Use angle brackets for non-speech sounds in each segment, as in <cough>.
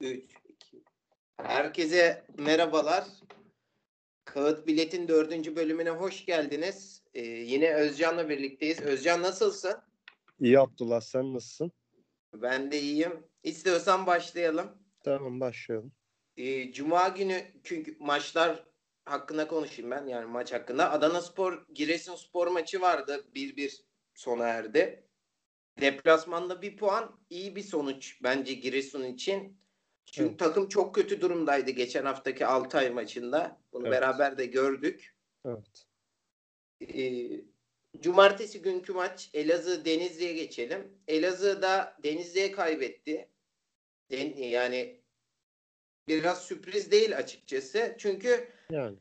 3, 2. Herkese merhabalar. Kağıt Bilet'in dördüncü bölümüne hoş geldiniz. Ee, yine Özcan'la birlikteyiz. Özcan nasılsın? İyi Abdullah sen nasılsın? Ben de iyiyim. İstiyorsan başlayalım. Tamam başlayalım. Ee, Cuma günü çünkü maçlar hakkında konuşayım ben yani maç hakkında. Adana Spor Giresunspor maçı vardı. 1-1 sona erdi. Deplasmanda bir puan iyi bir sonuç bence Giresun için. Çünkü Evet. takım çok kötü durumdaydı geçen haftaki Altay maçında. Bunu Evet. beraber de gördük. Evet. Ee, cumartesi günkü maç Elazığ Denizli'ye geçelim. Elazığ'da Denizli'ye kaybetti. Den- yani biraz sürpriz değil açıkçası. Çünkü Yani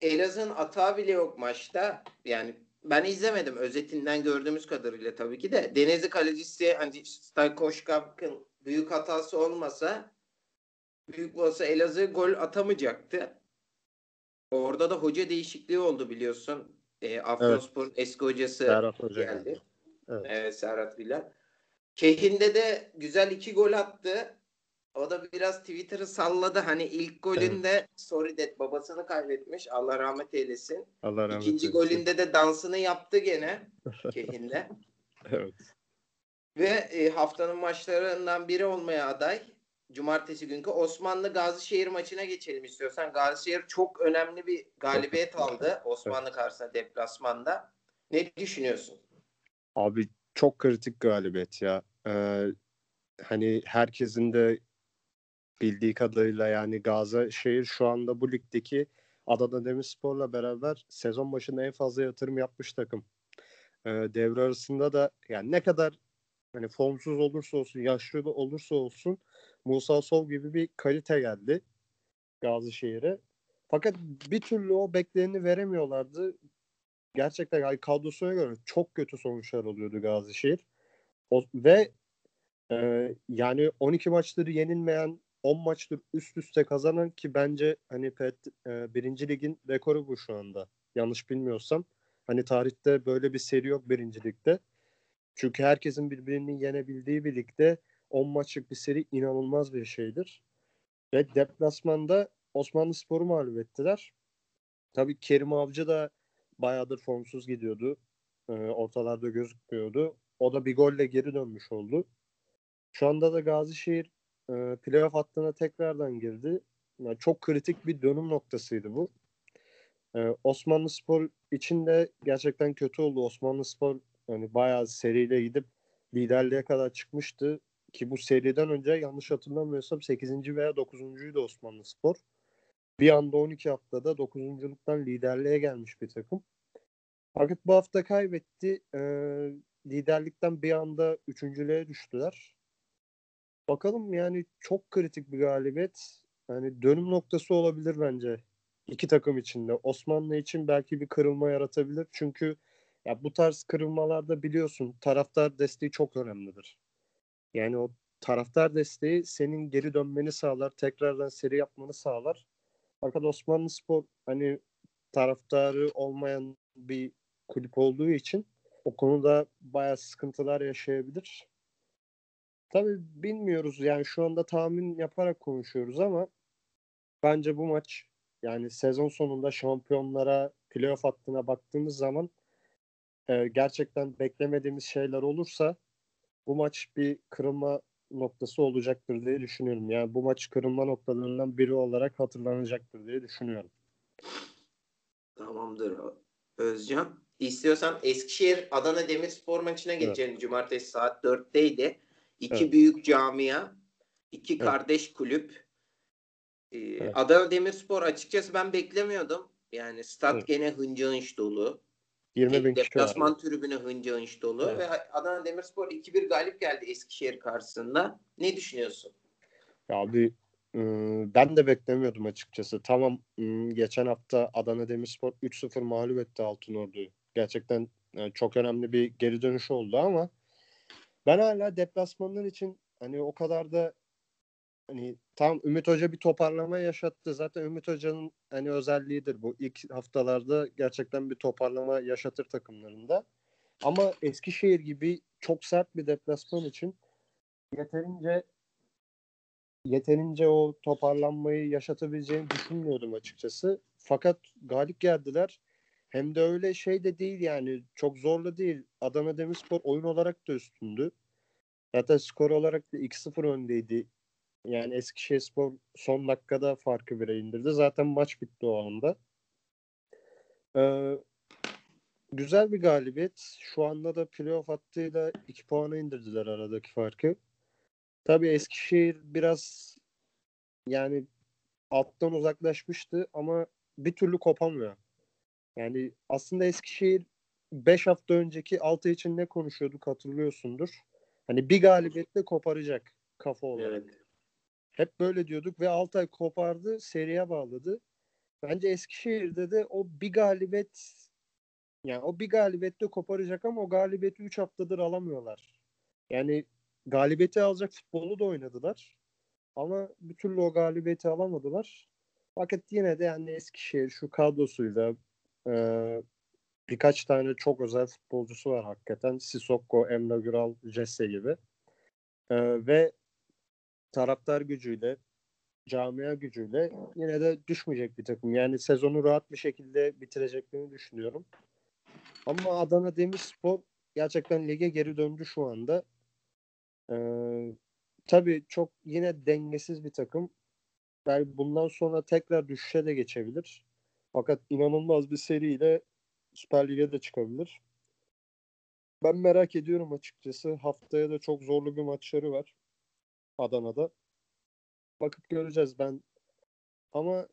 Elazığ'ın atağı bile yok maçta. Yani ben izlemedim özetinden gördüğümüz kadarıyla tabii ki de. Denizli kalecisi hani Stajkoşkap'ın büyük hatası olmasa büyük olsa Elazığ gol atamayacaktı. Orada da hoca değişikliği oldu biliyorsun. E, Afyonspor'un eski hocası Serhat Hoca geldi. geldi. Evet. Evet Serhat Bilal. Kehin'de de güzel iki gol attı. O da biraz Twitter'ı salladı. Hani ilk golünde sorry that babasını kaybetmiş. Allah rahmet eylesin. Allah rahmet İkinci eylesin. golünde de dansını yaptı gene <laughs> Kehin'de. Evet. Ve e, haftanın maçlarından biri olmaya aday. Cumartesi günkü Osmanlı Gazişehir maçına geçelim istiyorsan. Gazişehir çok önemli bir galibiyet aldı Osmanlı karşısında deplasmanda. Ne düşünüyorsun? Abi çok kritik galibiyet ya. Ee, hani herkesin de bildiği kadarıyla yani Gazişehir şu anda bu ligdeki Adana Demirspor'la beraber sezon başında en fazla yatırım yapmış takım. Ee, devre arasında da yani ne kadar hani formsuz olursa olsun, yaşlı olursa olsun Musa Sol gibi bir kalite geldi Gazişehir'e. Fakat bir türlü o bekleneni veremiyorlardı. Gerçekten yani kadrosuna göre çok kötü sonuçlar oluyordu Gazişehir. O, ve e, yani 12 maçları yenilmeyen 10 maçtır üst üste kazanan ki bence hani pet, e, birinci ligin rekoru bu şu anda. Yanlış bilmiyorsam. Hani tarihte böyle bir seri yok birinci ligde. Çünkü herkesin birbirini yenebildiği bir ligde 10 maçlık bir seri inanılmaz bir şeydir. Ve deplasmanda Osmanlı Spor'u mağlup ettiler. Tabii Kerim Avcı da bayağıdır formsuz gidiyordu. Ee, ortalarda gözükmüyordu. O da bir golle geri dönmüş oldu. Şu anda da Gazişehir e, playoff hattına tekrardan girdi. Yani çok kritik bir dönüm noktasıydı bu. Ee, Osmanlı Spor için de gerçekten kötü oldu. Osmanlı Spor yani bayağı seriyle gidip liderliğe kadar çıkmıştı. Ki bu seriden önce yanlış hatırlamıyorsam 8. veya 9.'ydu Osmanlı Spor. Bir anda 12 haftada 9.luktan liderliğe gelmiş bir takım. Fakat bu hafta kaybetti. Ee, liderlikten bir anda üçüncülüğe düştüler. Bakalım yani çok kritik bir galibiyet. Yani dönüm noktası olabilir bence iki takım içinde. Osmanlı için belki bir kırılma yaratabilir. Çünkü ya bu tarz kırılmalarda biliyorsun taraftar desteği çok önemlidir. Yani o taraftar desteği senin geri dönmeni sağlar, tekrardan seri yapmanı sağlar. Fakat Osmanlı Spor hani taraftarı olmayan bir kulüp olduğu için o konuda bayağı sıkıntılar yaşayabilir. Tabii bilmiyoruz yani şu anda tahmin yaparak konuşuyoruz ama bence bu maç yani sezon sonunda şampiyonlara playoff hattına baktığımız zaman e, gerçekten beklemediğimiz şeyler olursa bu maç bir kırılma noktası olacaktır diye düşünüyorum. Yani bu maç kırılma noktalarından biri olarak hatırlanacaktır diye düşünüyorum. Tamamdır Özcan. İstiyorsan Eskişehir Adana Demirspor maçına geçelim. Cumartesi saat 4'teydi. İki Evet. büyük camia, iki Evet. kardeş kulüp. Ee, Evet. Adana Demirspor açıkçası ben beklemiyordum. Yani stat Evet. gene hınca hınç dolu. 20 bin kişi Deplasman var. tribüne hınca hınç dolu. Evet. Ve Adana Demirspor 2-1 galip geldi Eskişehir karşısında. Ne düşünüyorsun? Ya bir ıı, ben de beklemiyordum açıkçası. Tamam ıı, geçen hafta Adana Demirspor 3-0 mağlup etti Altınordu'yu. Gerçekten yani çok önemli bir geri dönüş oldu ama ben hala deplasmanlar için hani o kadar da hani tam Ümit Hoca bir toparlama yaşattı. Zaten Ümit Hoca'nın hani özelliğidir bu. İlk haftalarda gerçekten bir toparlama yaşatır takımlarında. Ama Eskişehir gibi çok sert bir deplasman için yeterince yeterince o toparlanmayı yaşatabileceğini düşünmüyordum açıkçası. Fakat galip geldiler. Hem de öyle şey de değil yani çok zorlu değil. Adana Demirspor oyun olarak da üstündü. Zaten skor olarak da 2-0 öndeydi. Yani Eskişehirspor son dakikada farkı bire indirdi. Zaten maç bitti o anda. Ee, güzel bir galibiyet. Şu anda da playoff hattıyla 2 puana indirdiler aradaki farkı. Tabii Eskişehir biraz yani alttan uzaklaşmıştı ama bir türlü kopamıyor. Yani aslında Eskişehir 5 hafta önceki altı için ne konuşuyorduk hatırlıyorsundur. Hani bir galibiyetle koparacak kafa olarak. Evet. Hep böyle diyorduk ve Altay kopardı, seriye bağladı. Bence Eskişehir'de de o bir galibiyet yani o bir galibiyette koparacak ama o galibiyeti 3 haftadır alamıyorlar. Yani galibiyeti alacak futbolu da oynadılar. Ama bir türlü o galibiyeti alamadılar. Fakat yine de yani Eskişehir şu kadrosuyla e, birkaç tane çok özel futbolcusu var hakikaten. Sissoko, Emre Güral, Jesse gibi. E, ve taraftar gücüyle, camia gücüyle yine de düşmeyecek bir takım. Yani sezonu rahat bir şekilde bitireceklerini düşünüyorum. Ama Adana Demirspor gerçekten lige geri döndü şu anda. Ee, tabii çok yine dengesiz bir takım. Belki bundan sonra tekrar düşüşe de geçebilir. Fakat inanılmaz bir seriyle Süper Lig'e de çıkabilir. Ben merak ediyorum açıkçası. Haftaya da çok zorlu bir maçları var. Adana'da. Bakıp göreceğiz ben. Ama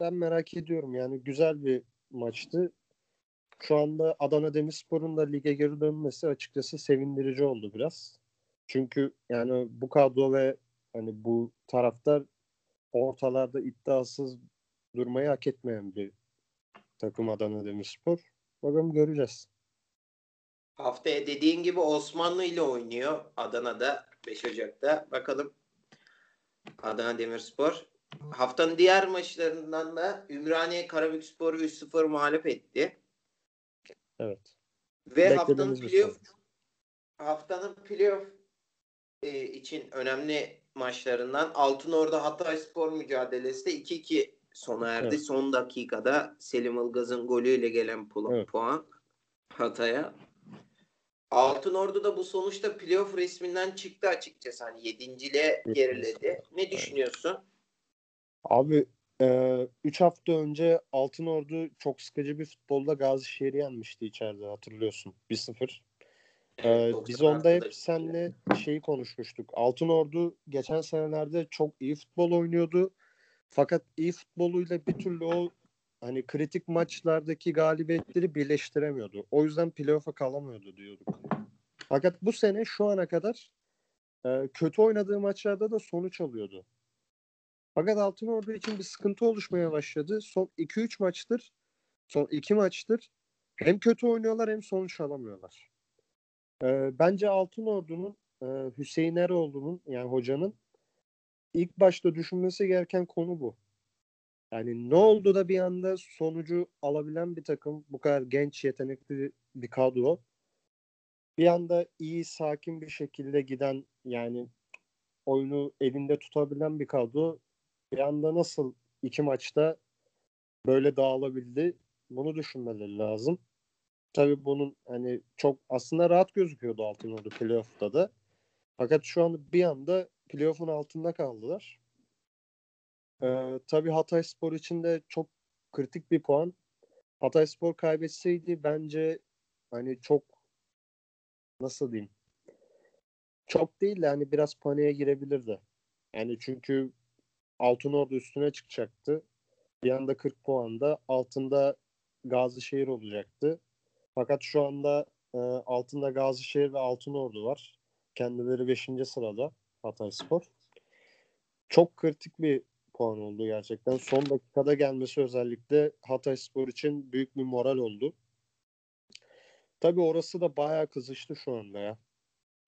ben merak ediyorum yani güzel bir maçtı. Şu anda Adana Demirspor'un da lige geri dönmesi açıkçası sevindirici oldu biraz. Çünkü yani bu kadro ve hani bu taraftar ortalarda iddiasız durmayı hak etmeyen bir takım Adana Demirspor. Bakalım göreceğiz. Haftaya dediğin gibi Osmanlı ile oynuyor Adana'da 5 Ocak'ta. Bakalım Adana Demirspor. Haftanın diğer maçlarından da Ümraniye Karabükspor'u 3-0 mağlup etti. Evet. Ve haftanın playoff haftanın playoff e, için önemli maçlarından Altınordu Hatay Spor mücadelesi de 2-2 sona erdi. Evet. Son dakikada Selim Ilgaz'ın golüyle gelen pu- evet. puan Hatay'a. Altınordu da bu sonuçta playoff resminden çıktı açıkçası. Hani yedinciliğe geriledi. Ne düşünüyorsun? Abi 3 e, hafta önce Altınordu çok sıkıcı bir futbolda Gazişehir'i yenmişti içeride hatırlıyorsun. 1-0. Evet, ee, biz onda hep seninle şeyi konuşmuştuk. Altın Ordu geçen senelerde çok iyi futbol oynuyordu. Fakat iyi futboluyla bir türlü o hani kritik maçlardaki galibiyetleri birleştiremiyordu. O yüzden playoff'a kalamıyordu diyorduk. Fakat bu sene şu ana kadar e, kötü oynadığı maçlarda da sonuç alıyordu. Fakat Altın Ordu için bir sıkıntı oluşmaya başladı. Son 2-3 maçtır, son 2 maçtır hem kötü oynuyorlar hem sonuç alamıyorlar. E, bence Altın Ordu'nun e, Hüseyin Eroğlu'nun yani hocanın ilk başta düşünmesi gereken konu bu. Yani ne oldu da bir anda sonucu alabilen bir takım bu kadar genç yetenekli bir kadro bir anda iyi sakin bir şekilde giden yani oyunu elinde tutabilen bir kadro bir anda nasıl iki maçta böyle dağılabildi bunu düşünmeleri lazım. Tabii bunun hani çok aslında rahat gözüküyordu altın ordu playoff'ta da. Fakat şu anda bir anda playoff'un altında kaldılar. Ee, tabii Hatay Spor için de çok kritik bir puan. Hatay Spor kaybetseydi bence hani çok nasıl diyeyim çok değil de hani biraz paniğe girebilirdi. Yani çünkü Altın Ordu üstüne çıkacaktı. Bir anda 40 puanda altında Gazişehir olacaktı. Fakat şu anda e, altında Gazişehir ve Altınordu var. Kendileri 5. sırada Hatay Spor. Çok kritik bir puan oldu gerçekten. Son dakikada gelmesi özellikle Hatay Spor için büyük bir moral oldu. Tabii orası da bayağı kızıştı şu anda ya.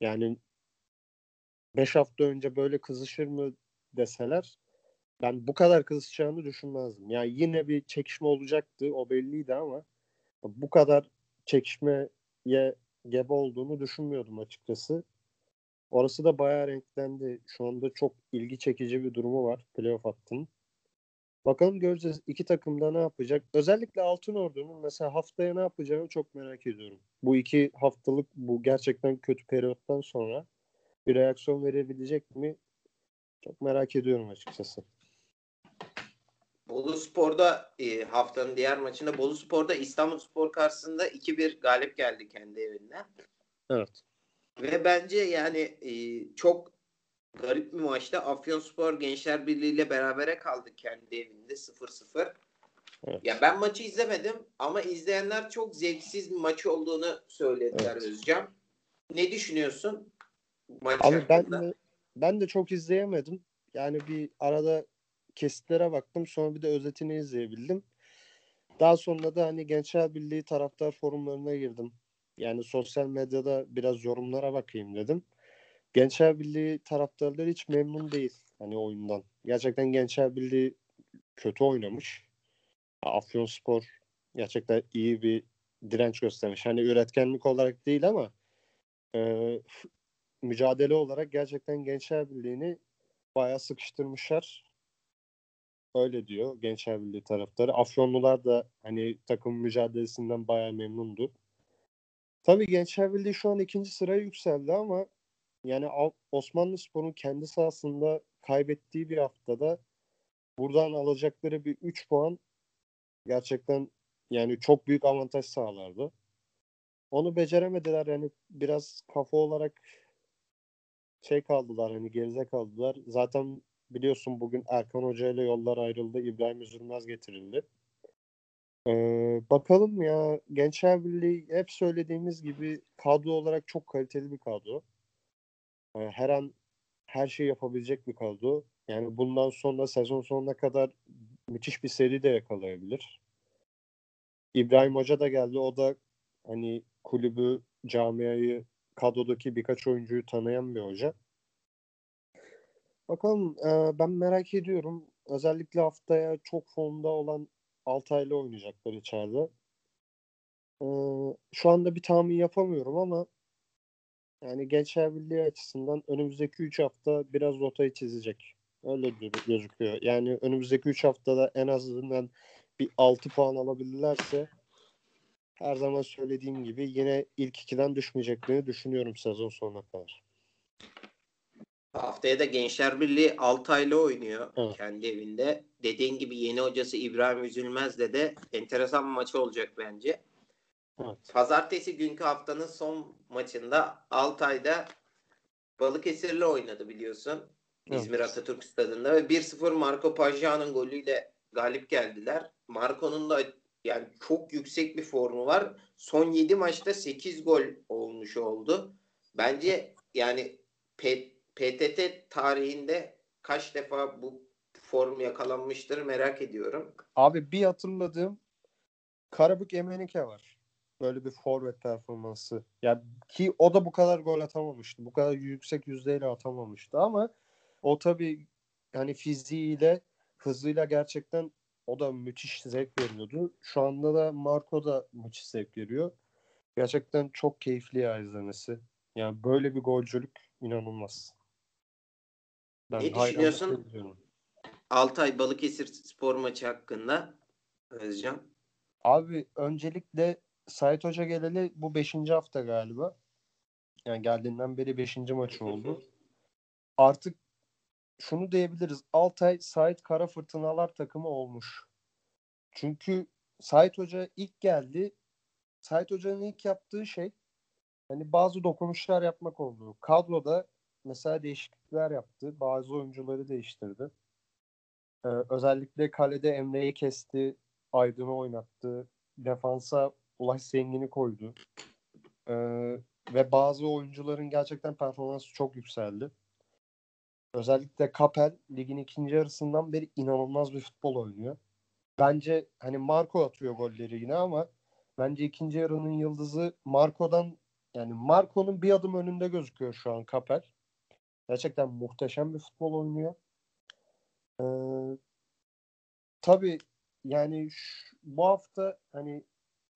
Yani 5 hafta önce böyle kızışır mı deseler ben bu kadar kızışacağını düşünmezdim. Yani yine bir çekişme olacaktı o belliydi ama bu kadar çekişmeye gebe olduğunu düşünmüyordum açıkçası. Orası da bayağı renklendi. Şu anda çok ilgi çekici bir durumu var playoff hattının. Bakalım göreceğiz. İki takım da ne yapacak? Özellikle Altın Ordu'nun mesela haftaya ne yapacağını çok merak ediyorum. Bu iki haftalık bu gerçekten kötü periyottan sonra bir reaksiyon verebilecek mi? Çok merak ediyorum açıkçası. Bolu Spor'da e, haftanın diğer maçında Bolu Spor'da İstanbul Spor karşısında 2-1 galip geldi kendi evinde. Evet. Ve bence yani e, çok garip bir maçta Afyonspor Gençler Birliği ile berabere kaldı kendi evinde 0-0. Evet. Ya ben maçı izlemedim ama izleyenler çok zevksiz bir maç olduğunu söylediler Evet. Özcan. Ne düşünüyorsun? Maç Abi ben de, ben de çok izleyemedim. Yani bir arada kesitlere baktım. Sonra bir de özetini izleyebildim. Daha sonra da hani Gençler Birliği taraftar forumlarına girdim. Yani sosyal medyada biraz yorumlara bakayım dedim. Gençler Birliği taraftarları hiç memnun değil hani oyundan. Gerçekten Gençler Birliği kötü oynamış. Afyonspor gerçekten iyi bir direnç göstermiş. Hani üretkenlik olarak değil ama e, mücadele olarak gerçekten Gençler Birliği'ni bayağı sıkıştırmışlar. Öyle diyor Gençler Birliği taraftarı. Afyonlular da hani takım mücadelesinden bayağı memnundu. Tabii Gençler Birliği şu an ikinci sıraya yükseldi ama yani Osmanlı Spor'un kendi sahasında kaybettiği bir haftada buradan alacakları bir 3 puan gerçekten yani çok büyük avantaj sağlardı. Onu beceremediler yani biraz kafa olarak şey kaldılar hani geride kaldılar. Zaten biliyorsun bugün Erkan Hoca ile yollar ayrıldı. İbrahim Üzülmez getirildi. Ee, bakalım ya Gençler Birliği hep söylediğimiz gibi kadro olarak çok kaliteli bir kadro. Ee, her an her şeyi yapabilecek bir kadro. Yani bundan sonra sezon sonuna kadar müthiş bir seri de yakalayabilir. İbrahim Hoca da geldi. O da hani kulübü, camiayı, kadrodaki birkaç oyuncuyu tanıyan bir hoca. Bakalım e, ben merak ediyorum. Özellikle haftaya çok formda olan Altay'la oynayacaklar içeride. E, şu anda bir tahmin yapamıyorum ama yani Gençler Birliği açısından önümüzdeki 3 hafta biraz rotayı çizecek. Öyle gö- gözüküyor. Yani önümüzdeki 3 haftada en azından bir 6 puan alabilirlerse her zaman söylediğim gibi yine ilk ikiden düşmeyeceklerini düşünüyorum sezon sonuna kadar. Haftaya da Gençler Birliği Altay'la oynuyor Evet. kendi evinde. Dediğin gibi yeni hocası İbrahim Üzülmez'le de enteresan bir maç olacak bence. Evet. Pazartesi günkü haftanın son maçında Altay'da Balıkesir'le oynadı biliyorsun. Evet. İzmir Atatürk Stadı'nda ve 1-0 Marco Pajano'nun golüyle galip geldiler. Marco'nun da yani çok yüksek bir formu var. Son 7 maçta 8 gol olmuş oldu. Bence yani P- PTT tarihinde kaç defa bu form yakalanmıştır merak ediyorum. Abi bir hatırladığım Karabük Emenike var. Böyle bir forvet performansı. Ya ki o da bu kadar gol atamamıştı. Bu kadar yüksek yüzdeyle atamamıştı ama o tabii hani fiziğiyle, hızıyla gerçekten o da müthiş zevk veriyordu. Şu anda da Marco da müthiş zevk veriyor. Gerçekten çok keyifli ya izlemesi. Yani böyle bir golcülük inanılmaz. Ben Ne düşünüyorsun? Altay Balıkesir spor maçı hakkında Özcan. Abi öncelikle Sait Hoca geleli bu 5. hafta galiba. Yani geldiğinden beri 5. maçı oldu. Artık şunu diyebiliriz. Altay Sait Kara Fırtınalar takımı olmuş. Çünkü Sait Hoca ilk geldi. Sait Hoca'nın ilk yaptığı şey hani bazı dokunuşlar yapmak oldu. Kadroda mesela değişiklikler yaptı. Bazı oyuncuları değiştirdi. Ee, özellikle kalede Emre'yi kesti. Aydın'ı oynattı. Defansa Ulaş Zengin'i koydu. Ee, ve bazı oyuncuların gerçekten performansı çok yükseldi. Özellikle Kapel ligin ikinci yarısından beri inanılmaz bir futbol oynuyor. Bence hani Marco atıyor golleri yine ama bence ikinci yarının yıldızı Marco'dan yani Marco'nun bir adım önünde gözüküyor şu an Kapel. Gerçekten muhteşem bir futbol oynuyor. Ee, tabii yani şu- bu hafta hani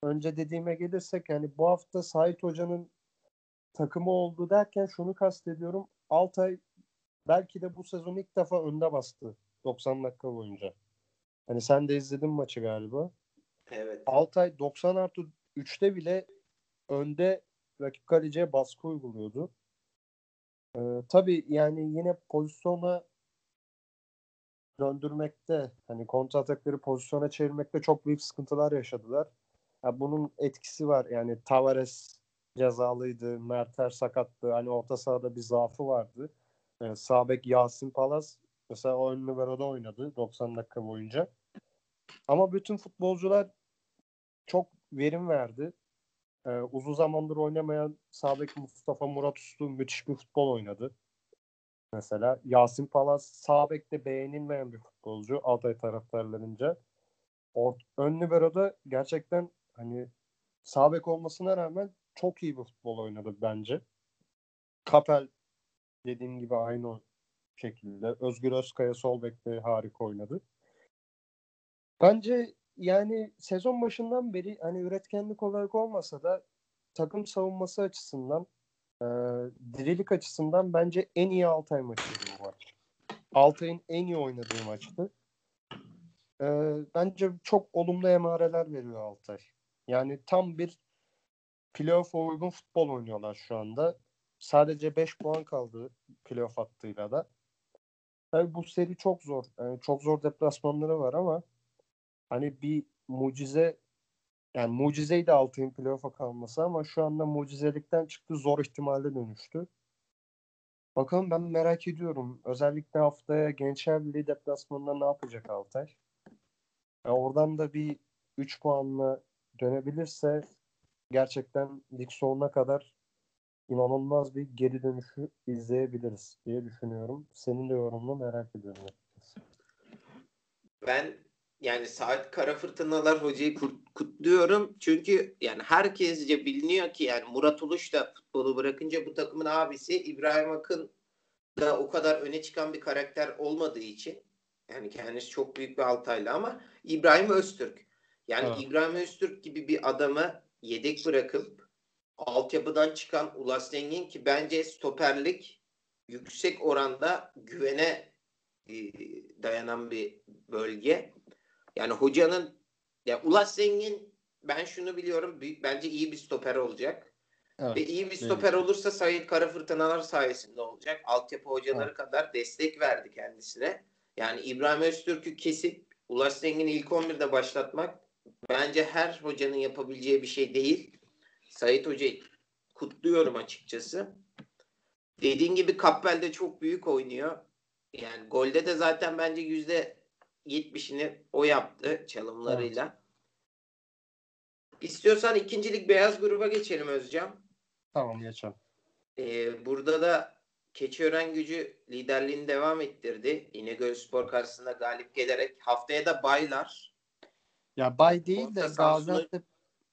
önce dediğime gelirsek yani bu hafta Sait Hoca'nın takımı oldu derken şunu kastediyorum. Altay belki de bu sezon ilk defa önde bastı 90 dakika boyunca. Hani sen de izledin maçı galiba. Evet. Altay 90 artı 3'te bile önde rakip kaleciye baskı uyguluyordu. Ee, tabii yani yine pozisyona döndürmekte hani kontra atakları pozisyona çevirmekte çok büyük sıkıntılar yaşadılar. Ya bunun etkisi var. Yani Tavares cezalıydı. Merter sakattı. Hani orta sahada bir zaafı vardı. Yani sağ bek Yasin Palas mesela o ön numarada oynadı 90 dakika boyunca. Ama bütün futbolcular çok verim verdi. Ee, uzun zamandır oynamayan sağ bek Mustafa Murat Uslu müthiş bir futbol oynadı. Mesela Yasin Palas sağ bekte beğenilmeyen bir futbolcu Altay taraftarlarınca. Or- ön libero'da gerçekten hani sağ bek olmasına rağmen çok iyi bir futbol oynadı bence. Kapel dediğim gibi aynı şekilde. Özgür Özkaya sol bekte harika oynadı. Bence yani sezon başından beri hani üretkenlik olarak olmasa da takım savunması açısından e, dirilik açısından bence en iyi Altay maçıydı bu maç. Altay'ın en iyi oynadığı maçtı. E, bence çok olumlu emareler veriyor Altay. Yani tam bir playoff'a uygun futbol oynuyorlar şu anda. Sadece 5 puan kaldı playoff hattıyla da. Tabii bu seri çok zor. Yani çok zor deplasmanları var ama hani bir mucize yani mucizeydi Altay'ın playoff'a kalması ama şu anda mucizelikten çıktı zor ihtimale dönüştü. Bakalım ben merak ediyorum. Özellikle haftaya Gençler Birliği deplasmanında ne yapacak Altay? Ya oradan da bir 3 puanla dönebilirse gerçekten lig sonuna kadar inanılmaz bir geri dönüşü izleyebiliriz diye düşünüyorum. Senin de yorumunu merak ediyorum. Ben yani saat kara fırtınalar hocayı kutluyorum. Çünkü yani herkesce biliniyor ki yani Murat Uluş da futbolu bırakınca bu takımın abisi İbrahim Akın da o kadar öne çıkan bir karakter olmadığı için yani kendisi çok büyük bir Altaylı ama İbrahim Öztürk. Yani evet. İbrahim Öztürk gibi bir adamı yedek bırakıp altyapıdan çıkan Ulas Zengin ki bence stoperlik yüksek oranda güvene e, dayanan bir bölge. Yani hocanın ya Ulas Zengin ben şunu biliyorum bence iyi bir stoper olacak. Evet, Ve iyi bir stoper evet. olursa Sayit Kara Fırtınalar sayesinde olacak. Altyapı hocaları evet. kadar destek verdi kendisine. Yani İbrahim Öztürk'ü kesip Ulaş Zengin'i ilk 11'de başlatmak bence her hocanın yapabileceği bir şey değil. Sait Hoca'yı kutluyorum açıkçası. Dediğin gibi Kappel de çok büyük oynuyor. Yani golde de zaten bence yüzde yetmişini o yaptı çalımlarıyla. Evet. İstiyorsan ikincilik beyaz gruba geçelim Özcan. Tamam geçelim. Ee, burada da Keçiören gücü liderliğini devam ettirdi. İnegöl Spor karşısında galip gelerek. Haftaya da baylar. Ya bay değil de Gaziantep,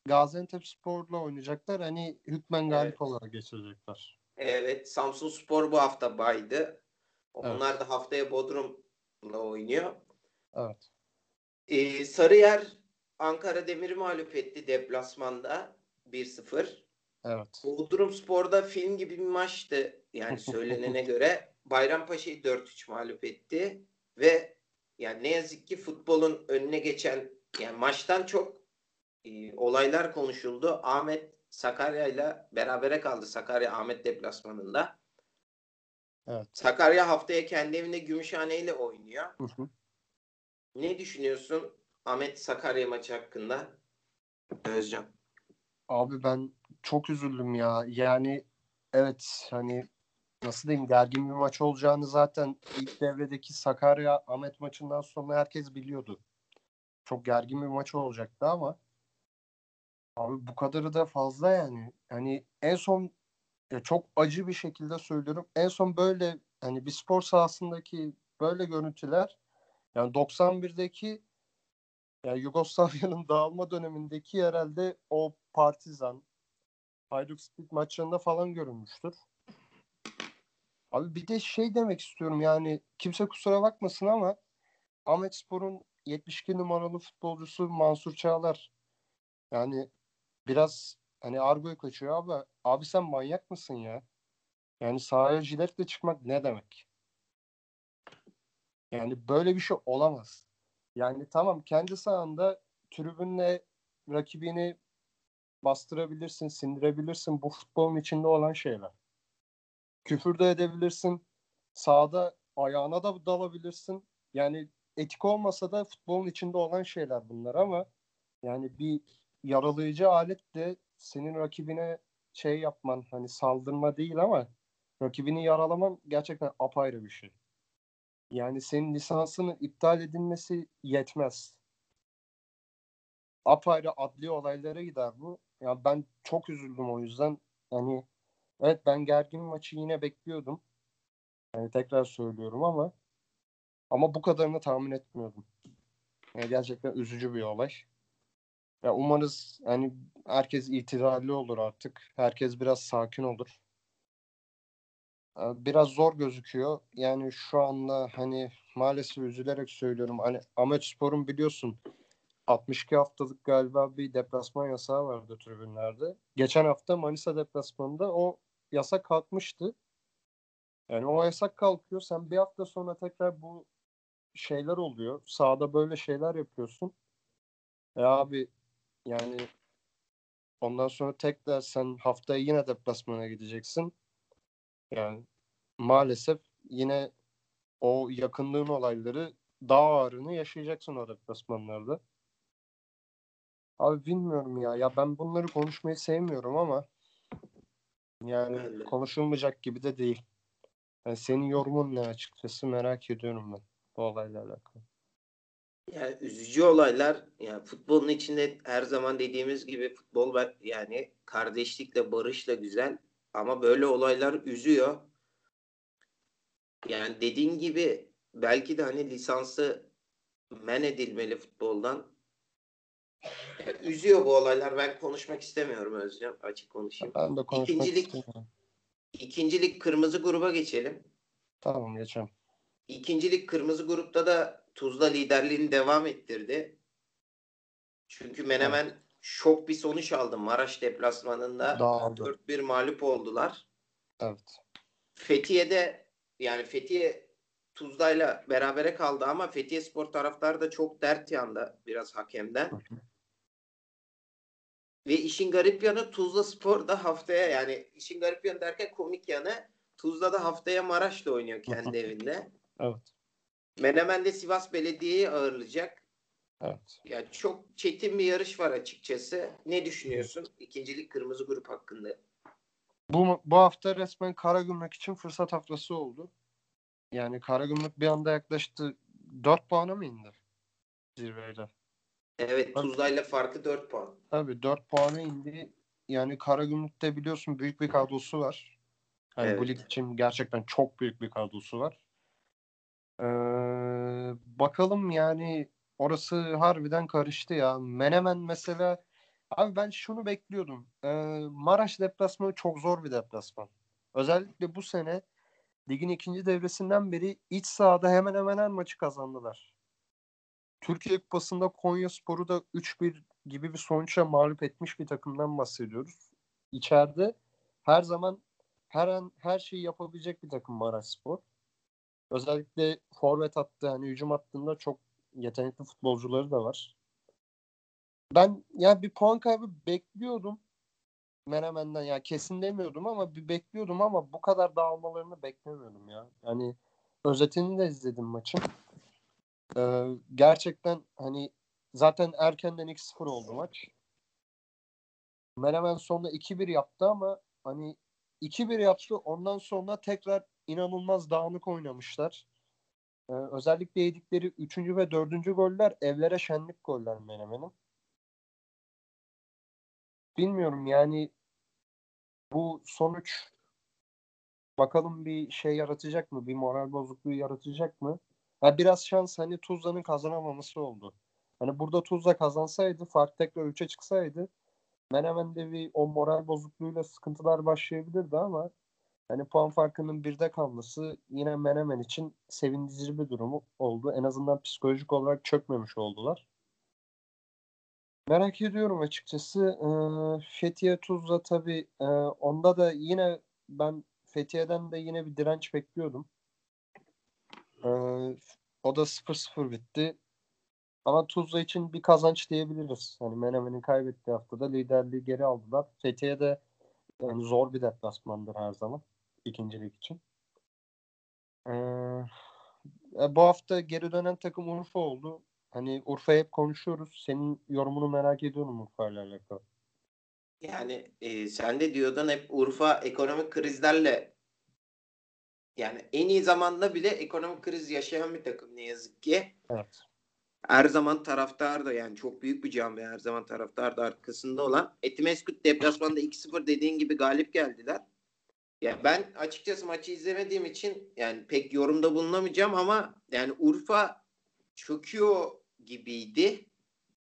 Gaziantep Spor'la oynayacaklar. Hani hükmen galip evet. olarak geçirecekler. Evet. Samsun Spor bu hafta baydı. Onlar evet. da haftaya Bodrum'la oynuyor. Evet. Ee, Sarıyer Ankara Demir'i mağlup etti deplasmanda 1-0. Evet. Bodrum Spor'da film gibi bir maçtı. Yani söylenene <laughs> göre Bayrampaşa'yı 4-3 mağlup etti ve yani ne yazık ki futbolun önüne geçen yani maçtan çok e, olaylar konuşuldu. Ahmet Sakarya ile berabere kaldı Sakarya Ahmet deplasmanında. Evet. Sakarya haftaya kendi evinde Gümüşhane ile oynuyor. Hı hı. Ne düşünüyorsun Ahmet Sakarya maçı hakkında? Özcan. Abi ben çok üzüldüm ya. Yani evet hani nasıl diyeyim gergin bir maç olacağını zaten ilk devredeki Sakarya Ahmet maçından sonra herkes biliyordu. Çok gergin bir maç olacaktı ama abi bu kadarı da fazla yani. Hani en son ya çok acı bir şekilde söylüyorum. En son böyle hani bir spor sahasındaki böyle görüntüler yani 91'deki yani Yugoslavya'nın <laughs> dağılma dönemindeki herhalde o Partizan, Hajduk Split maçlarında falan görülmüştür. Abi bir de şey demek istiyorum yani kimse kusura bakmasın ama Ahmet Spor'un 72 numaralı futbolcusu Mansur Çağlar yani biraz hani Argo'ya kaçıyor abi. Abi sen manyak mısın ya? Yani sahaya jiletle çıkmak ne demek? Yani böyle bir şey olamaz. Yani tamam kendi sahanda tribünle rakibini bastırabilirsin, sindirebilirsin. Bu futbolun içinde olan şeyler. Küfür de edebilirsin. Sağda ayağına da dalabilirsin. Yani etik olmasa da futbolun içinde olan şeyler bunlar ama yani bir yaralayıcı alet de senin rakibine şey yapman hani saldırma değil ama rakibini yaralaman gerçekten apayrı bir şey. Yani senin lisansının iptal edilmesi yetmez. Apayrı adli olaylara gider bu. Ya ben çok üzüldüm o yüzden. Yani evet ben gergin maçı yine bekliyordum. Yani tekrar söylüyorum ama ama bu kadarını tahmin etmiyordum. Yani gerçekten üzücü bir olay. Ya umarız hani herkes itidalli olur artık. Herkes biraz sakin olur. Biraz zor gözüküyor. Yani şu anda hani maalesef üzülerek söylüyorum. Hani Ahmet Spor'un biliyorsun 62 haftalık galiba bir deplasman yasağı vardı tribünlerde. Geçen hafta Manisa deplasmanında o yasak kalkmıştı. Yani o yasak kalkıyor. Sen bir hafta sonra tekrar bu şeyler oluyor. Sahada böyle şeyler yapıyorsun. E abi yani ondan sonra tekrar sen haftaya yine deplasmana gideceksin. Yani maalesef yine o yakınlığın olayları daha ağırını yaşayacaksın o deplasmanlarda. Abi bilmiyorum ya. Ya ben bunları konuşmayı sevmiyorum ama yani konuşulmayacak gibi de değil. Yani senin yorumun ne açıkçası merak ediyorum ben bu olayla alakalı. Yani üzücü olaylar yani futbolun içinde her zaman dediğimiz gibi futbol yani kardeşlikle barışla güzel ama böyle olaylar üzüyor. Yani dediğin gibi belki de hani lisansı men edilmeli futboldan. Yani üzüyor bu olaylar. Ben konuşmak istemiyorum Özcan. Açık konuşayım. Ben de konuşmak İkincilik, istemiyorum. ikincilik kırmızı gruba geçelim. Tamam geçelim. İkincilik kırmızı grupta da Tuzla liderliğini devam ettirdi. Çünkü Menemen. Şok bir sonuç aldı Maraş deplasmanında. Dağıldı. 4-1 mağlup oldular. Evet. Fethiye'de yani Fethiye Tuzla'yla berabere kaldı ama Fethiye Spor taraftarı da çok dert yandı biraz hakemden. Ve işin garip yanı Tuzla Spor da haftaya yani işin garip yanı derken komik yanı Tuzla da haftaya Maraş'ta oynuyor kendi evinde. Evet. Menemen de Sivas Belediye'yi ağırlayacak. Evet. Yani çok çetin bir yarış var açıkçası. Ne düşünüyorsun ikincilik kırmızı grup hakkında? Bu, bu hafta resmen Karagümrük için fırsat haftası oldu. Yani Karagümrük bir anda yaklaştı. 4 puana mı indi zirvede? Evet Tuzla'yla farkı 4 puan. Tabii 4 puana indi. Yani Karagümrük'te biliyorsun büyük bir kadrosu var. Yani evet. bu lig için gerçekten çok büyük bir kadrosu var. Ee, bakalım yani orası harbiden karıştı ya. Menemen mesela abi ben şunu bekliyordum. Ee, Maraş deplasmanı çok zor bir deplasman. Özellikle bu sene ligin ikinci devresinden beri iç sahada hemen hemen her maçı kazandılar. Türkiye Kupası'nda Konya Sporu da 3-1 gibi bir sonuçla mağlup etmiş bir takımdan bahsediyoruz. İçeride her zaman her an her şeyi yapabilecek bir takım Maraş Spor. Özellikle forvet hattı hani hücum hattında çok yetenekli futbolcuları da var. Ben ya bir puan kaybı bekliyordum. Menemen'den ya kesin demiyordum ama bir bekliyordum ama bu kadar dağılmalarını beklemiyordum ya. Yani özetini de izledim maçın. Ee, gerçekten hani zaten erkenden 2-0 oldu maç. Menemen sonunda 2-1 yaptı ama hani 2-1 yaptı ondan sonra tekrar inanılmaz dağınık oynamışlar. Ee, özellikle yedikleri 3. ve 4. goller evlere şenlik goller Menemen'in. Bilmiyorum yani bu sonuç bakalım bir şey yaratacak mı? Bir moral bozukluğu yaratacak mı? Ha, biraz şans hani Tuzla'nın kazanamaması oldu. Hani burada Tuzla kazansaydı fark tekrar 3'e çıksaydı Menemen'de bir o moral bozukluğuyla sıkıntılar başlayabilirdi ama hani puan farkının birde kalması yine Menemen için sevindirici bir durum oldu. En azından psikolojik olarak çökmemiş oldular. Merak ediyorum açıkçası. Ee, Fethiye Tuzla tabii e, onda da yine ben Fethiye'den de yine bir direnç bekliyordum. Ee, o da 0-0 bitti. Ama Tuzla için bir kazanç diyebiliriz. Hani Menemen'in kaybettiği haftada liderliği geri aldılar. Fethiye de yani zor bir deplasmandır her zaman ikincilik için. Ee, e, bu hafta geri dönen takım Urfa oldu. Hani Urfa'yı hep konuşuyoruz. Senin yorumunu merak ediyorum Urfa ile alakalı. Yani e, sen de diyordun hep Urfa ekonomik krizlerle yani en iyi zamanda bile ekonomik kriz yaşayan bir takım ne yazık ki. Evet. Her zaman taraftar da yani çok büyük bir camia her zaman taraftar da arkasında olan. Etimeskut deplasmanda 2-0 dediğin gibi galip geldiler. Ya ben açıkçası maçı izlemediğim için yani pek yorumda bulunamayacağım ama yani Urfa çöküyor gibiydi.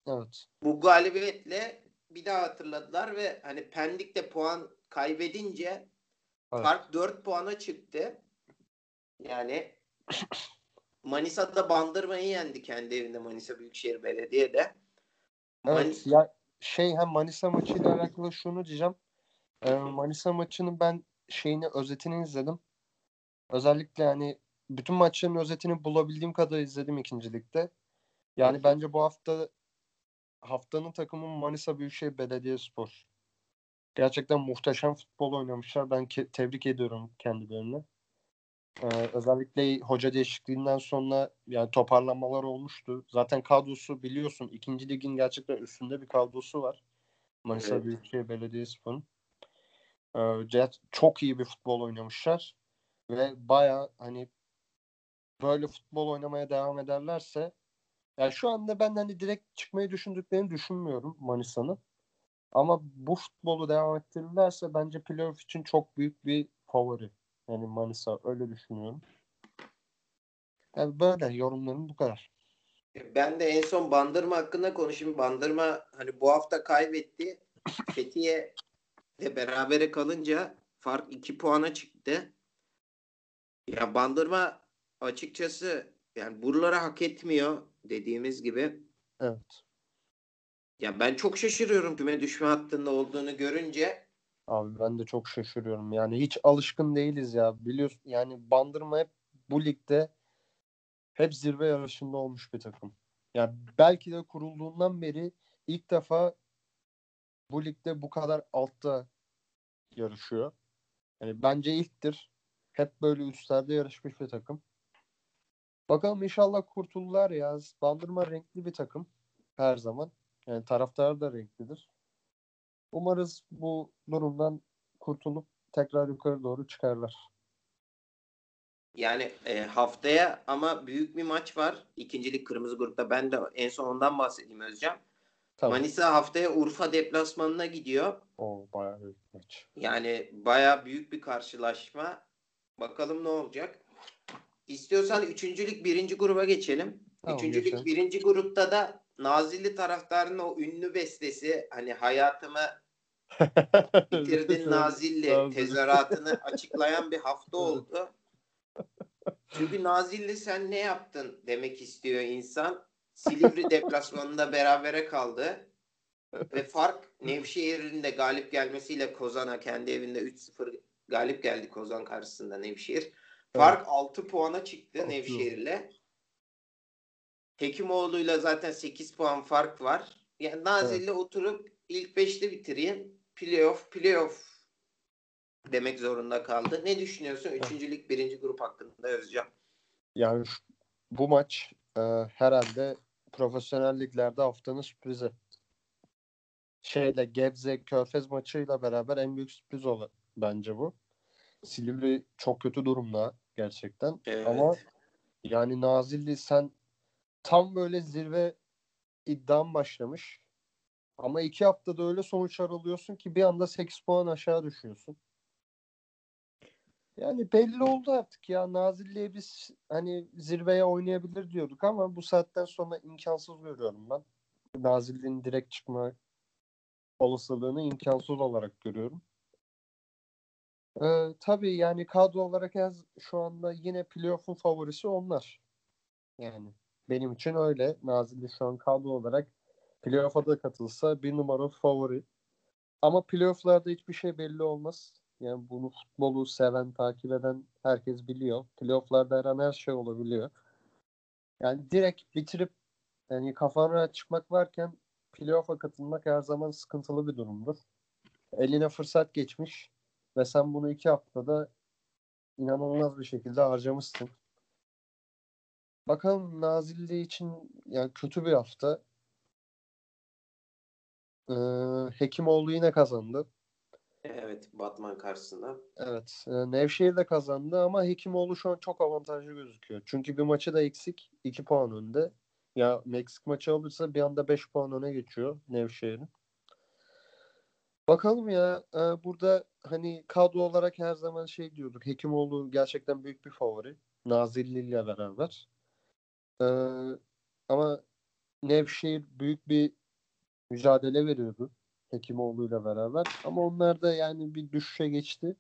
Evet. Bu galibiyetle bir daha hatırladılar ve hani Pendik'te puan kaybedince Evet. fark 4 puana çıktı. Yani <laughs> Manisa'da Bandırma'yı yendi kendi evinde Manisa Büyükşehir Belediye'de. Evet. Ya şey hem Manisa maçıyla alakalı şunu diyeceğim. Ee, Manisa maçının ben şeyini özetini izledim. Özellikle yani bütün maçların özetini bulabildiğim kadar izledim ikincilikte. Yani bence bu hafta haftanın takımı Manisa Büyükşehir Belediyespor. Gerçekten muhteşem futbol oynamışlar. Ben ke- tebrik ediyorum kendilerini. Ee, özellikle hoca değişikliğinden sonra yani toparlanmalar olmuştu. Zaten kadrosu biliyorsun ikinci ligin gerçekten üstünde bir kadrosu var. Manisa Evet. Büyükşehir Belediyespor'un. Ee, ger- çok iyi bir futbol oynamışlar ve baya hani böyle futbol oynamaya devam ederlerse yani şu anda ben hani direkt çıkmayı düşündüklerini düşünmüyorum Manisa'nın. Ama bu futbolu devam ettirirlerse bence playoff için çok büyük bir favori. Yani Manisa öyle düşünüyorum. Yani böyle yorumlarım bu kadar. Ben de en son Bandırma hakkında konuşayım. Bandırma hani bu hafta kaybetti. Fethiye de berabere kalınca fark 2 puana çıktı. Ya Bandırma açıkçası yani buraları hak etmiyor dediğimiz gibi. Evet. Ya ben çok şaşırıyorum küme düşme hattında olduğunu görünce. Abi ben de çok şaşırıyorum. Yani hiç alışkın değiliz ya. Biliyorsun yani Bandırma hep bu ligde hep zirve yarışında olmuş bir takım. Yani belki de kurulduğundan beri ilk defa bu ligde bu kadar altta yarışıyor. Yani bence ilktir. Hep böyle üstlerde yarışmış bir takım. Bakalım inşallah kurtulurlar ya. Bandırma renkli bir takım her zaman. Yani taraftarı da renklidir. Umarız bu durumdan kurtulup tekrar yukarı doğru çıkarlar. Yani e, haftaya ama büyük bir maç var. İkincilik kırmızı grupta. Ben de en son ondan bahsedeyim Özcan. Tamam. Manisa haftaya Urfa deplasmanına gidiyor. O bayağı büyük maç. Yani baya büyük bir karşılaşma. Bakalım ne olacak. İstiyorsan üçüncülük birinci gruba geçelim. Tamam, üçüncülük geçelim. birinci grupta da Nazilli taraftarının o ünlü bestesi hani hayatımı <laughs> bitirdin Nazilli Nazilli. tezahüratını açıklayan bir hafta oldu. Çünkü Nazilli sen ne yaptın demek istiyor insan. Silivri <laughs> deplasmanında berabere kaldı. Ve fark Nevşehir'in de galip gelmesiyle Kozan'a kendi evinde 3-0 galip geldi Kozan karşısında Nevşehir. Fark 6 puana çıktı. Nevşehir'le. Hekimoğlu'yla zaten 8 puan fark var. Yani Nazilli oturup ilk 5'te bitireyim. Playoff, playoff demek zorunda kaldı. Ne düşünüyorsun? Üçüncülük birinci grup hakkında Özcan. Yani şu- bu maç e, herhalde profesyonel liglerde haftanın sürprizi. Şeyle Gebze Körfez maçıyla beraber en büyük sürpriz olan bence bu. Silivri çok kötü durumda gerçekten. Evet. Ama yani Nazilli sen tam böyle zirve iddiam başlamış. Ama iki haftada öyle sonuçlar alıyorsun ki bir anda 8 puan aşağı düşüyorsun. Yani belli oldu artık ya. Nazilli'ye biz hani zirveye oynayabilir diyorduk ama bu saatten sonra imkansız görüyorum ben. Nazilli'nin direkt çıkma olasılığını imkansız olarak görüyorum. Ee, tabii yani kadro olarak yaz- şu anda yine playoff'un favorisi onlar. Yani benim için öyle. Nazilli şu an kadro olarak Playoff'a da katılsa bir numara favori. Ama playoff'larda hiçbir şey belli olmaz. Yani bunu futbolu seven, takip eden herkes biliyor. Playoff'larda her an her şey olabiliyor. Yani direkt bitirip yani kafan rahat çıkmak varken playoff'a katılmak her zaman sıkıntılı bir durumdur. Eline fırsat geçmiş ve sen bunu iki haftada inanılmaz bir şekilde harcamışsın. Bakalım Nazilli için yani kötü bir hafta. Ee, Hekimoğlu yine kazandı. Evet Batman karşısında. Evet. E, Nevşehir de kazandı ama Hekimoğlu şu an çok avantajlı gözüküyor. Çünkü bir maçı da eksik. 2 puan önde. Ya Meksik maçı alırsa bir anda 5 puan öne geçiyor Nevşehir'in. Bakalım ya e, burada hani kadro olarak her zaman şey diyorduk. Hekimoğlu gerçekten büyük bir favori. Nazilli ile beraber. E, ama Nevşehir büyük bir mücadele veriyordu. Hekimoğlu ile beraber. Ama onlar da yani bir düşüşe geçti.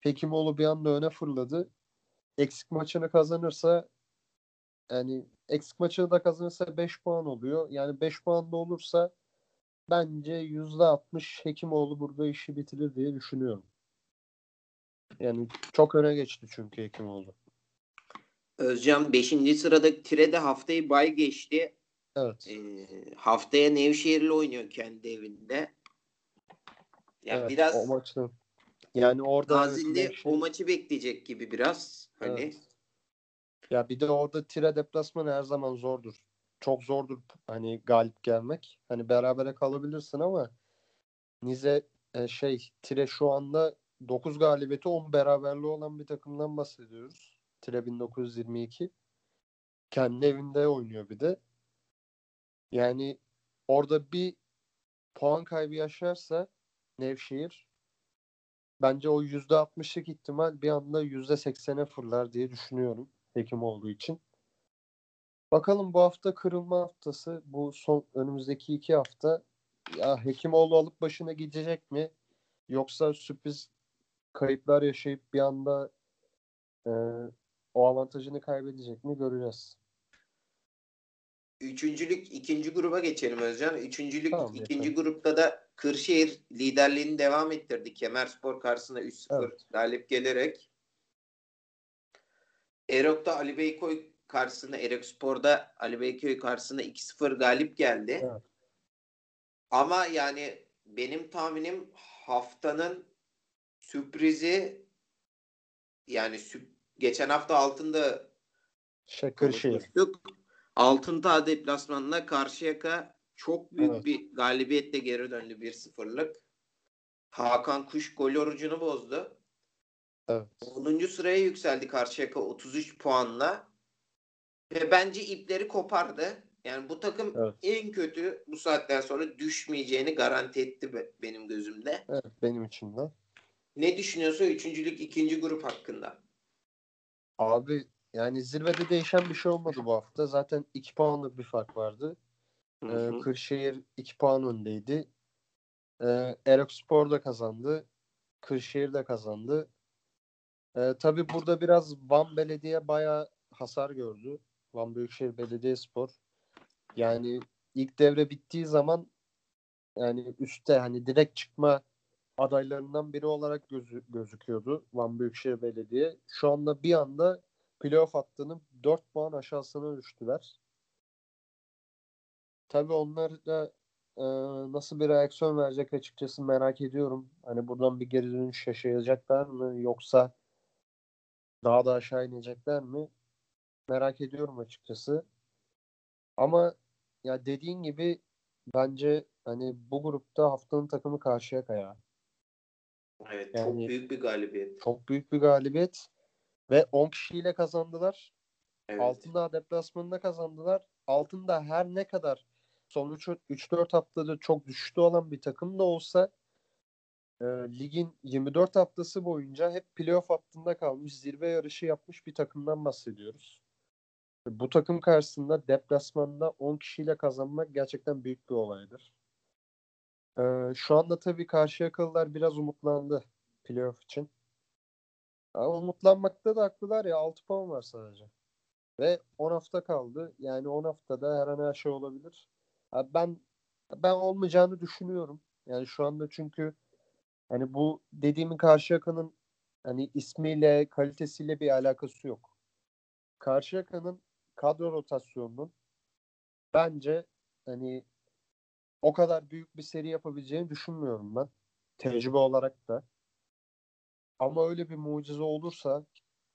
Hekimoğlu bir anda öne fırladı. Eksik maçını kazanırsa yani eksik maçını da kazanırsa 5 puan oluyor. Yani 5 puan da olursa bence %60 Hekimoğlu burada işi bitirir diye düşünüyorum. Yani çok öne geçti çünkü Hekimoğlu. Özcan 5. sırada Tire'de haftayı bay geçti. Evet. Ee, haftaya Nevşehir'le oynuyor kendi evinde. Yani evet, biraz o maçta. Yani orada Nazilli Nevşehir- o maçı bekleyecek gibi biraz. Hani Evet. Ya bir de orada tire deplasmanı her zaman zordur. Çok zordur hani galip gelmek. Hani berabere kalabilirsin ama Nize e, şey tire şu anda 9 galibiyeti 10 beraberliği olan bir takımdan bahsediyoruz. Tire 1922. Kendi evinde oynuyor bir de. Yani orada bir puan kaybı yaşarsa Nevşehir bence o %60'lık ihtimal bir anda %80'e fırlar diye düşünüyorum. Hekim olduğu için. Bakalım bu hafta kırılma haftası. Bu son önümüzdeki iki hafta ya Hekimoğlu alıp başına gidecek mi? Yoksa sürpriz kayıplar yaşayıp bir anda e, o avantajını kaybedecek mi göreceğiz. Üçüncülük ikinci gruba geçelim Özcan. Üçüncülük Tamam, ikinci geçelim. grupta da Kırşehir liderliğini devam ettirdi. Kemerspor karşısında 3-0 Evet. galip gelerek. Erok'ta Ali Beykoy karşısında Erok Spor'da Ali Beykoy karşısında 2-0 galip geldi. Evet. Ama yani benim tahminim haftanın sürprizi yani sü- geçen hafta altında Şey, Kırşehir. konuşmuştuk. Altındağ deplasmanına Karşıyaka çok büyük Evet. bir galibiyetle geri döndü 1-0'lık. Hakan Kuş gol orucunu bozdu. Evet. 10. sıraya yükseldi Karşıyaka 33 puanla. Ve bence ipleri kopardı. Yani bu takım Evet. en kötü bu saatten sonra düşmeyeceğini garanti etti be- benim gözümde. Evet benim için de. Ne düşünüyorsun üçüncülük ikinci grup hakkında? Abi yani zirvede değişen bir şey olmadı bu hafta. Zaten 2 puanlık bir fark vardı. Hı Ee. Kırşehir 2 puan öndeydi. Ee, Erokspor da kazandı. Kırşehir de kazandı. Ee, tabii burada biraz Van Belediye bayağı hasar gördü. Van Büyükşehir Belediyespor. Yani ilk devre bittiği zaman yani üstte hani direkt çıkma adaylarından biri olarak gözü, gözüküyordu Van Büyükşehir Belediye. Şu anda bir anda playoff hattının 4 puan aşağısına düştüler. Tabii onlar da e, nasıl bir reaksiyon verecek açıkçası merak ediyorum. Hani buradan bir geri dönüş yaşayacaklar mı yoksa daha da aşağı inecekler mi? Merak ediyorum açıkçası. Ama ya dediğin gibi bence hani bu grupta haftanın takımı Karşıyaka ya. Evet Yani- çok büyük bir galibiyet. Çok büyük bir galibiyet ve 10 kişiyle kazandılar. Evet. Altındağ deplasmanında kazandılar. Altında her ne kadar son 3-4 haftada çok düşüşte olan bir takım da olsa e, ligin 24 haftası boyunca hep playoff hattında kalmış, zirve yarışı yapmış bir takımdan bahsediyoruz. Bu takım karşısında deplasmanda 10 kişiyle kazanmak gerçekten büyük bir olaydır. E, şu anda tabii Karşıyakalılar biraz umutlandı playoff için. Ama umutlanmakta da haklılar ya 6 puan var sadece. Ve 10 hafta kaldı. Yani 10 haftada her an her şey olabilir. Abi ben Ben olmayacağını düşünüyorum. Yani şu anda çünkü hani bu dediğimin Karşıyaka'nın hani ismiyle, kalitesiyle bir alakası yok. Karşıyaka'nın kadro rotasyonunun bence hani o kadar büyük bir seri yapabileceğini düşünmüyorum ben. Tecrübe olarak da. Ama öyle bir mucize olursa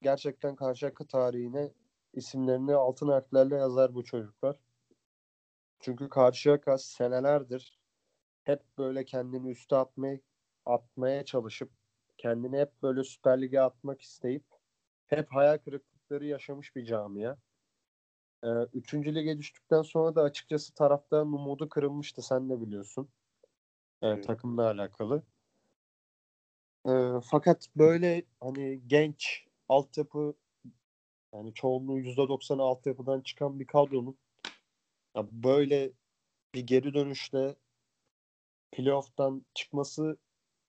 gerçekten Karşıyaka tarihine isimlerini altın harflerle yazar bu çocuklar. Çünkü Karşıyaka senelerdir hep böyle kendini üste atmaya, atmaya çalışıp kendini hep böyle Süper Lig'e atmak isteyip hep hayal kırıklıkları yaşamış bir camia. Ee, üçüncü lige düştükten sonra da açıkçası taraftarın umudu kırılmıştı sen de biliyorsun. Ee, Evet. Takımla alakalı. Ee, fakat böyle hani genç altyapı yani çoğunluğu %90'ı altyapıdan çıkan bir kadronun ya böyle bir geri dönüşle playoff'tan çıkması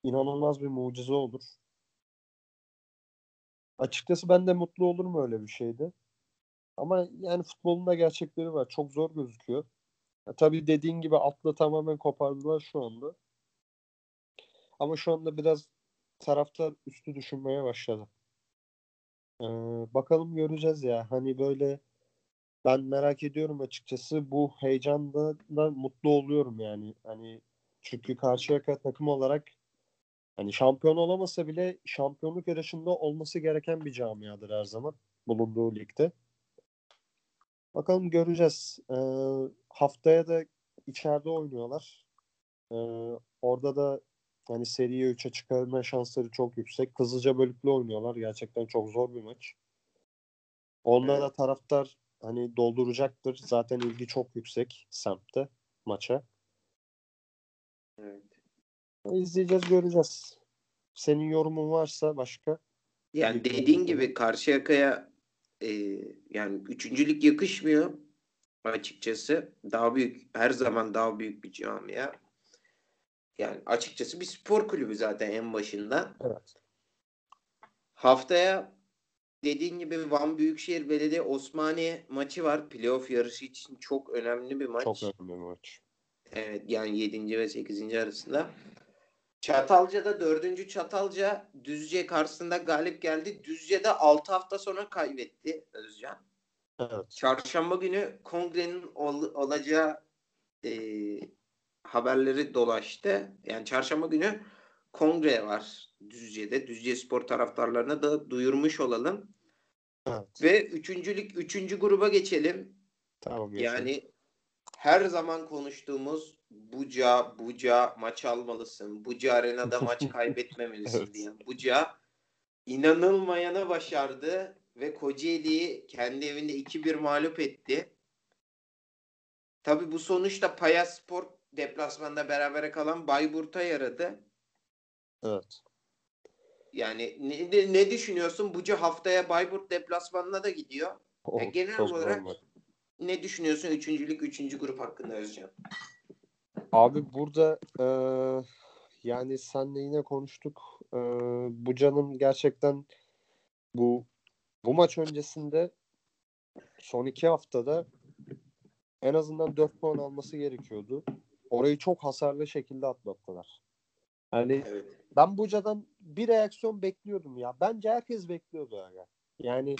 inanılmaz bir mucize olur. Açıkçası ben de mutlu olurum öyle bir şeyde. Ama yani futbolun da gerçekleri var. Çok zor gözüküyor. Ya tabii dediğin gibi atla tamamen kopardılar şu anda. Ama şu anda biraz taraftar üstü düşünmeye başladı. Ee, bakalım göreceğiz ya. Hani böyle ben merak ediyorum açıkçası. Bu heyecanda da mutlu oluyorum yani. Hani çünkü Karşıyaka takım olarak hani şampiyon olamasa bile şampiyonluk yarışında olması gereken bir camiadır her zaman bulunduğu ligde. Bakalım göreceğiz. Ee, haftaya da içeride oynuyorlar. Ee, orada da hani seriyi 3'e çıkarma şansları çok yüksek. Kızılca bölüklü oynuyorlar. Gerçekten çok zor bir maç. Onda Evet. da taraftar hani dolduracaktır. Zaten ilgi çok yüksek semtte maça. Evet. İzleyeceğiz, göreceğiz. Senin yorumun varsa başka? Yani dediğin gibi Karşıyaka'ya e, yani üçüncülük yakışmıyor açıkçası. Daha büyük, her zaman daha büyük bir camia. Yani açıkçası bir spor kulübü zaten en başından. Evet. Haftaya dediğin gibi Van Büyükşehir Belediye Osmaniye maçı var. Playoff yarışı için çok önemli bir maç. Çok önemli bir maç. Evet yani 7. ve 8. arasında. Çatalca'da 4. Çatalca Düzce karşısında galip geldi. Düzce'de 6 hafta sonra kaybetti Özcan. Evet. Çarşamba günü kongrenin ol- olacağı e, haberleri dolaştı. Yani çarşamba günü kongre var Düzce'de. Düzce Spor taraftarlarına da duyurmuş olalım. Evet. Ve üçüncülük, üçüncü gruba geçelim. Tamam geçelim. Yani her zaman konuştuğumuz Buca, Buca maç almalısın. Buca Arena'da maç <laughs> kaybetmemelisin Evet. diyen Buca inanılmayana başardı ve Kocaeli'yi kendi evinde 2-1 mağlup etti. Tabi bu sonuçta Payas Spor deplasmanda berabere kalan Bayburt'a yaradı. Evet. Yani ne, ne, düşünüyorsun? Buca haftaya Bayburt deplasmanına da gidiyor. O, Ya genel çok olarak- normal. Ne düşünüyorsun üçüncülük, üçüncü grup hakkında Özcan? Abi burada eee, yani senle yine konuştuk. Eee Buca'nın gerçekten bu bu maç öncesinde son iki haftada en azından 4 puan alması gerekiyordu. Orayı çok hasarlı şekilde atlattılar. Yani Evet. ben Buca'dan bir reaksiyon bekliyordum ya. Bence herkes bekliyordu yani. Yani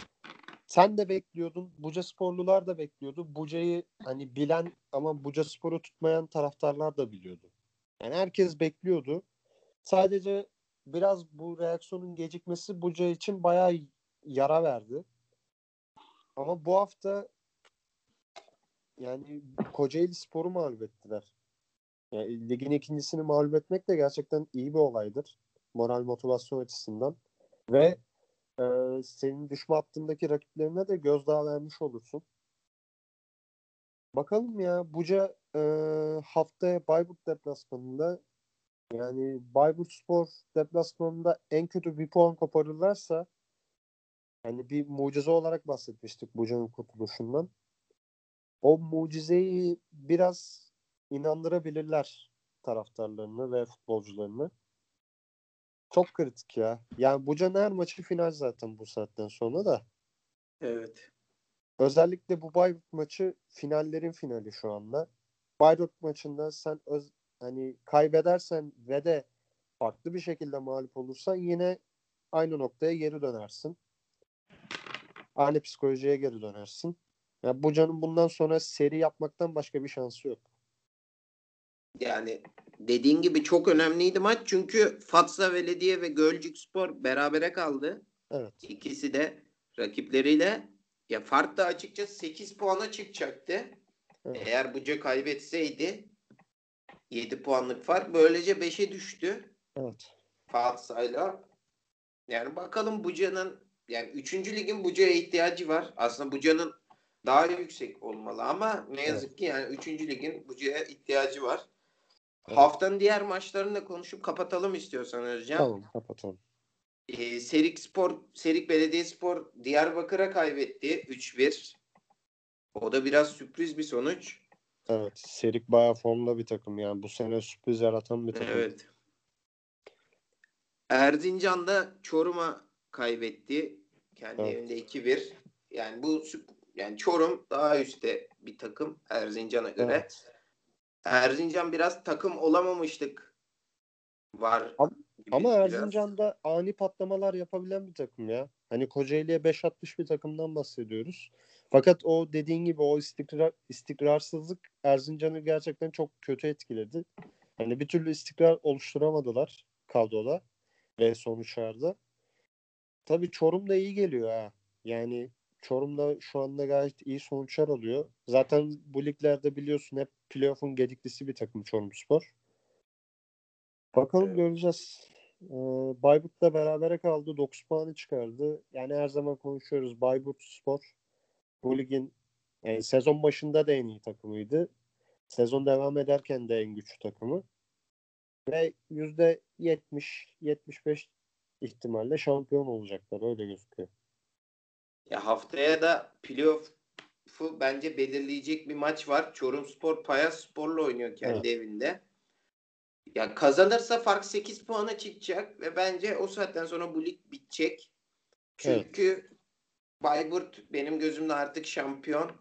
sen de bekliyordun. Buca sporlular da bekliyordu. Buca'yı hani bilen ama Buca sporu tutmayan taraftarlar da biliyordu. Yani herkes bekliyordu. Sadece biraz bu reaksiyonun gecikmesi Buca için bayağı yara verdi. Ama bu hafta yani Kocaeli Spor'u mağlup ettiler. Yani ligin ikincisini mağlup etmek de gerçekten iyi bir olaydır. Moral motivasyon açısından. Ve e, senin düşme hattındaki rakiplerine de gözdağı vermiş olursun. Bakalım ya Buca e, haftaya Bayburt deplasmanında yani Bayburt Spor deplasmanında en kötü bir puan koparırlarsa yani bir mucize olarak bahsetmiştik Buca'nın kurtuluşundan. O mucizeyi biraz inandırabilirler taraftarlarını ve futbolcularını. Çok kritik ya. Yani Buca'nın her maçı final zaten bu saatten sonra da. Evet. Özellikle bu Bayburt maçı finallerin finali şu anda. Bayreuth maçında sen öz, hani kaybedersen ve de farklı bir şekilde mağlup olursan yine aynı noktaya geri dönersin. Aynı psikolojiye geri dönersin. Ya bu canın bundan sonra seri yapmaktan başka bir şansı yok. Yani dediğin gibi çok önemliydi maç çünkü Fatsa Belediye ve Gölcük Spor berabere kaldı. Evet. İkisi de rakipleriyle ya fark da açıkçası 8 puana çıkacaktı. Evet. Eğer Buca kaybetseydi 7 puanlık fark böylece 5'e düştü. Evet. Fatsa'yla. Yani bakalım Buca'nın yani 3. ligin Buca'ya ihtiyacı var. Aslında Buca'nın daha yüksek olmalı ama ne yazık ki yani 3. ligin Buca'ya ihtiyacı var. Evet. Haftanın diğer maçlarını da konuşup kapatalım istiyorsan Özcan. Tamam kapatalım. Ee, Serik Spor, Serik Belediyespor Diyarbakır'a kaybetti 3-1. O da biraz sürpriz bir sonuç. Evet. Serik bayağı formda bir takım yani. Bu sene sürpriz yaratan bir takım. Evet. Erzincan da Çorum'a kaybetti. Kendi Evet. evinde 2-1. Yani bu yani Çorum daha üstte bir takım Erzincan'a göre. Evet. Erzincan biraz takım olamamıştık var. Ama- Ama. Erzincan'da ani patlamalar yapabilen bir takım ya. Hani Kocaeli'ye 5 atmış bir takımdan bahsediyoruz. Fakat o dediğin gibi o istikrar istikrarsızlık Erzincan'ı gerçekten çok kötü etkiledi. Hani bir türlü istikrar oluşturamadılar kadroda ve sonuçlarda. Tabii Çorum da iyi geliyor ha. Yani Çorum da şu anda gayet iyi sonuçlar alıyor. Zaten bu liglerde biliyorsun hep playoff'un gediklisi bir takım Çorumspor. Bakalım Evet. göreceğiz. Ee, Bayburt'la berabere kaldı. 9 puanı çıkardı. Yani her zaman konuşuyoruz. Bayburt Spor bu ligin yani sezon başında da en iyi takımıydı. Sezon devam ederken de en güçlü takımı. Ve %70-75 ihtimalle şampiyon olacaklar. Öyle gözüküyor. Ya haftaya da playoff'u bence belirleyecek bir maç var. Çorumspor Payas Spor'la oynuyor kendi evinde. Ya kazanırsa fark 8 puana çıkacak ve bence o saatten sonra bu lig bitecek. Çünkü Bayburt benim gözümde artık şampiyon.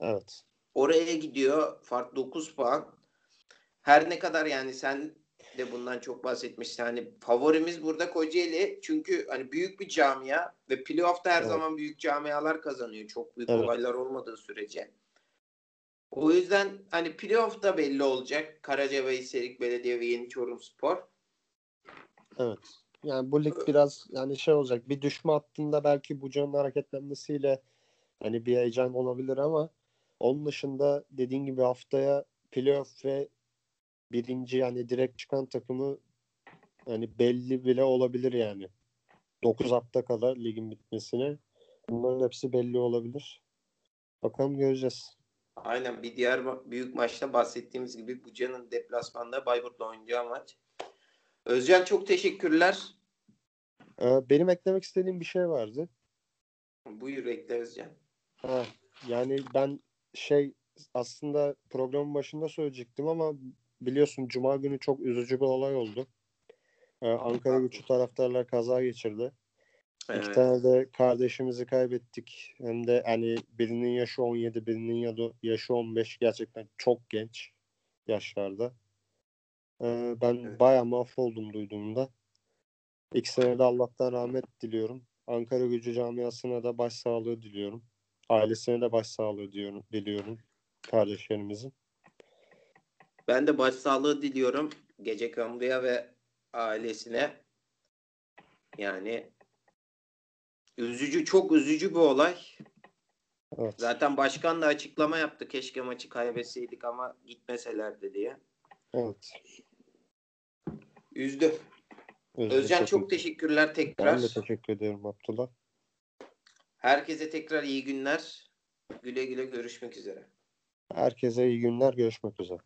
Evet. Oraya gidiyor. Fark 9 puan. Her ne kadar yani sen de bundan çok bahsetmiştin. Hani favorimiz burada Kocaeli. Çünkü hani büyük bir camia ve playoff'ta her Evet. zaman büyük camialar kazanıyor. Çok büyük Evet. olaylar olmadığı sürece. O yüzden hani playoff'ta belli olacak. Karacabey, Serik Belediye ve Yeni Çorumspor. Evet. Yani bu lig biraz yani şey olacak. Bir düşme hattında belki bu canın hareketlenmesiyle hani bir heyecan olabilir ama onun dışında dediğin gibi haftaya playoff ve birinci yani direkt çıkan takımı hani belli bile olabilir yani. 9 hafta kadar ligin bitmesine. Bunların hepsi belli olabilir. Bakalım göreceğiz. Aynen bir diğer büyük maçta bahsettiğimiz gibi Buca'nın deplasmanda Bayburt'la oynayacağı maç. Özcan çok teşekkürler. Ee, benim eklemek istediğim bir şey vardı. Buyur ekle Özcan. Ha, yani ben şey aslında programın başında söyleyecektim ama biliyorsun Cuma günü çok üzücü bir olay oldu. Ee, Ankara güçlü taraftarlar kaza geçirdi. İki Evet. tane de kardeşimizi kaybettik. Hem de hani birinin yaşı 17, birinin yaşı 15. Gerçekten çok genç yaşlarda. Ee, ben Evet. bayağı mahvoldum duyduğumda. İkisine de Allah'tan rahmet diliyorum. Ankara gücü camiasına da başsağlığı diliyorum. Ailesine de başsağlığı diyorum, diliyorum kardeşlerimizin. Ben de başsağlığı diliyorum Gece Kambu'ya ve ailesine. Yani üzücü, çok üzücü bir olay. Evet. Zaten başkan da açıklama yaptı. Keşke maçı kaybetseydik ama gitmeselerdi diye. Evet. Üzdü. Özür Özcan çok dilerim. teşekkürler tekrar. Ben de teşekkür ederim Abdullah. Herkese tekrar iyi günler. Güle güle görüşmek üzere. Herkese iyi günler. Görüşmek üzere.